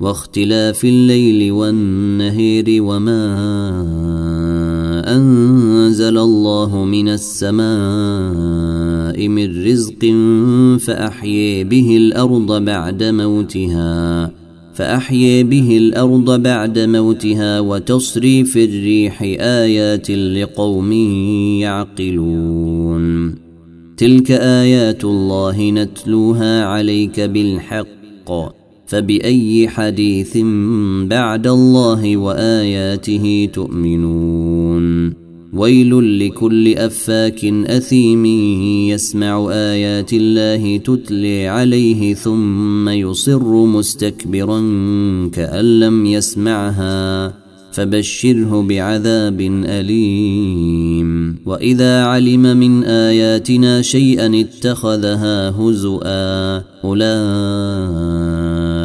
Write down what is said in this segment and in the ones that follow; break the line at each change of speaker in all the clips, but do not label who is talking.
واختلاف الليل والنهير وما أنزل الله من السماء من رزق فأحيي به الأرض بعد موتها فأحيي به الأرض بعد موتها وتصريف الريح آيات لقوم يعقلون. تلك آيات الله نتلوها عليك بالحق. فبأي حديث بعد الله وآياته تؤمنون؟ ويل لكل أفاك أثيم يسمع آيات الله تتلي عليه ثم يصر مستكبرا كأن لم يسمعها فبشره بعذاب أليم. وإذا علم من آياتنا شيئا اتخذها هزؤا أولئك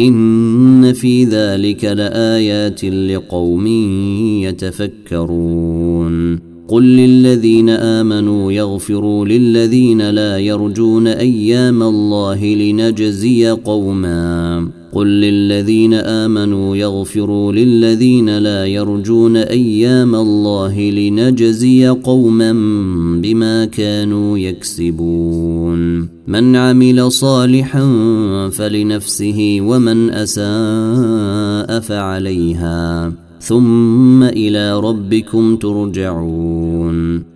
إن في ذلك لآيات لقوم يتفكرون. قل للذين آمنوا يغفروا للذين لا يرجون أيام الله لنجزي قوما. قل للذين امنوا يغفروا للذين لا يرجون أيام الله لنجزي قوما بما كانوا يكسبون من عمل صالحا فلنفسه ومن اساء فعليها ثم إلى ربكم ترجعون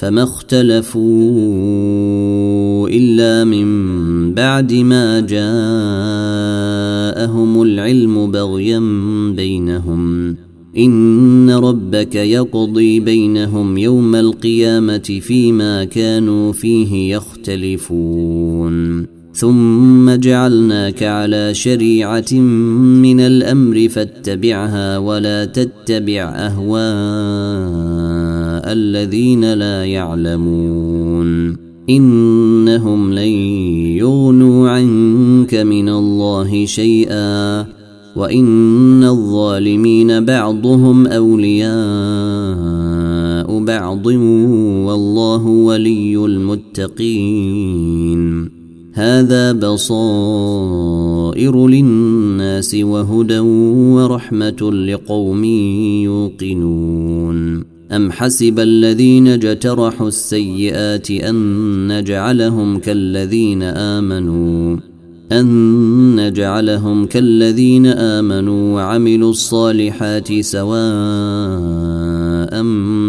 فما اختلفوا إلا من بعد ما جاءهم العلم بغيا بينهم. إن ربك يقضي بينهم يوم القيامة فيما كانوا فيه يختلفون. ثم جعلناك على شريعة من الأمر فاتبعها ولا تتبع اهواء الذين لا يعلمون. إنهم لن يغنوا عنك من الله شيئا. وإن الظالمين بعضهم أولياء بعض. والله ولي المتقين. هذا بصائر للناس وهدى ورحمة لقوم يوقنون. ام حسب الذين اجترحوا السيئات ان نجعلهم كالذين امنوا أن نجعلهم كالذين آمنوا وعملوا الصالحات سواء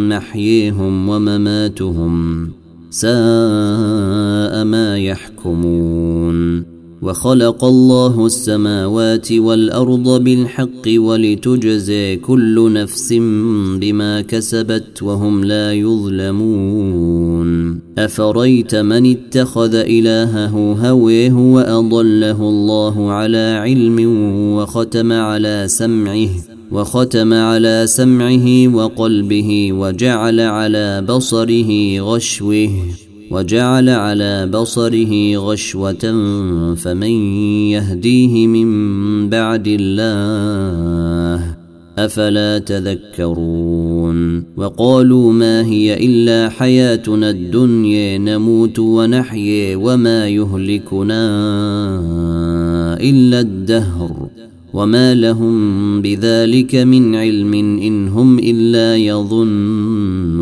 محييهم ومماتهم ساء ما يحكمون وخلق الله السماوات والأرض بالحق ولتجزي كل نفس بما كسبت وهم لا يظلمون. أفريت من اتخذ إلهه هويه وأضله الله على علم وختم على سمعه وختم على سمعه وقلبه وجعل على بصره غشوه. وجعل على بصره غشوة فمن يهديه من بعد الله أفلا تذكرون وقالوا ما هي إلا حياتنا الدنيا نموت ونحيي وما يهلكنا إلا الدهر وما لهم بذلك من علم إن هم إلا يظنون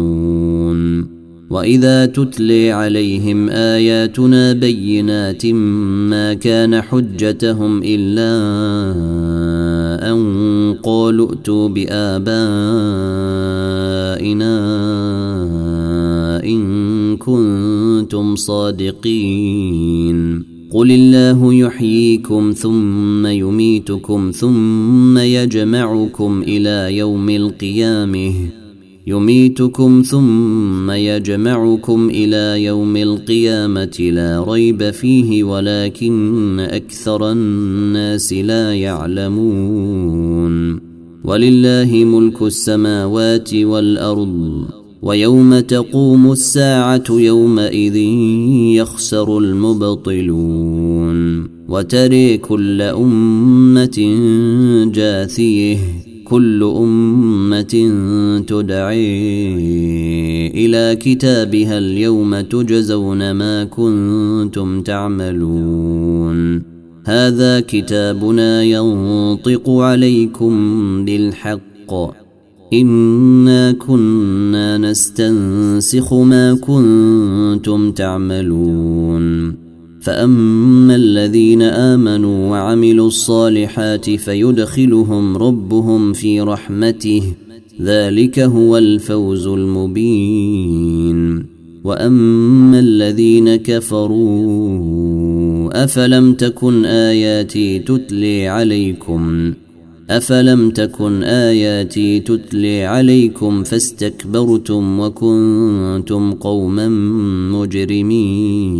وإذا تتلي عليهم آياتنا بينات ما كان حجتهم إلا أن قالوا ائتوا بآبائنا إن كنتم صادقين. قل الله يحييكم ثم يميتكم ثم يجمعكم إلى يوم القيامة. يميتكم ثم يجمعكم إلى يوم القيامة لا ريب فيه ولكن أكثر الناس لا يعلمون. ولله ملك السماوات والأرض ويوم تقوم الساعة يومئذ يخسر المبطلون. وتري كل أمة جاثيه. كل أمة تدعي إلى كتابها اليوم تجزون ما كنتم تعملون. هذا كتابنا ينطق عليكم بالحق. إنا كنا نستنسخ ما كنتم تعملون. فاما الذين امنوا وعملوا الصالحات فيدخلهم ربهم في رحمته ذلك هو الفوز المبين واما الذين كفروا افلم تكن اياتي تتلي عليكم افلم تكن اياتي تتلي عليكم فاستكبرتم وكنتم قوما مجرمين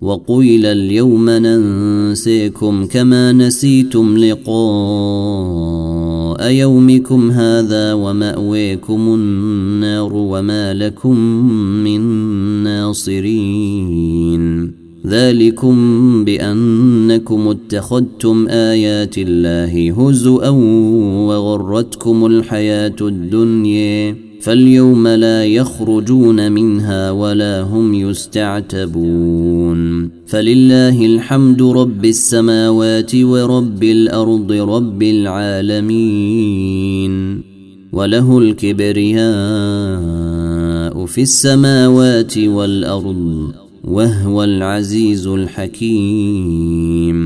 وقيل اليوم ننسيكم كما نسيتم لقاء يومكم هذا ومأويكم النار وما لكم من ناصرين. ذلكم بأنكم اتخذتم آيات الله هزؤا وغرتكم الحياة الدنيا فاليوم لا يخرجون منها ولا هم يستعتبون فلله الحمد رب السماوات ورب الأرض رب العالمين وله الكبرياء في السماوات والأرض وهو العزيز الحكيم.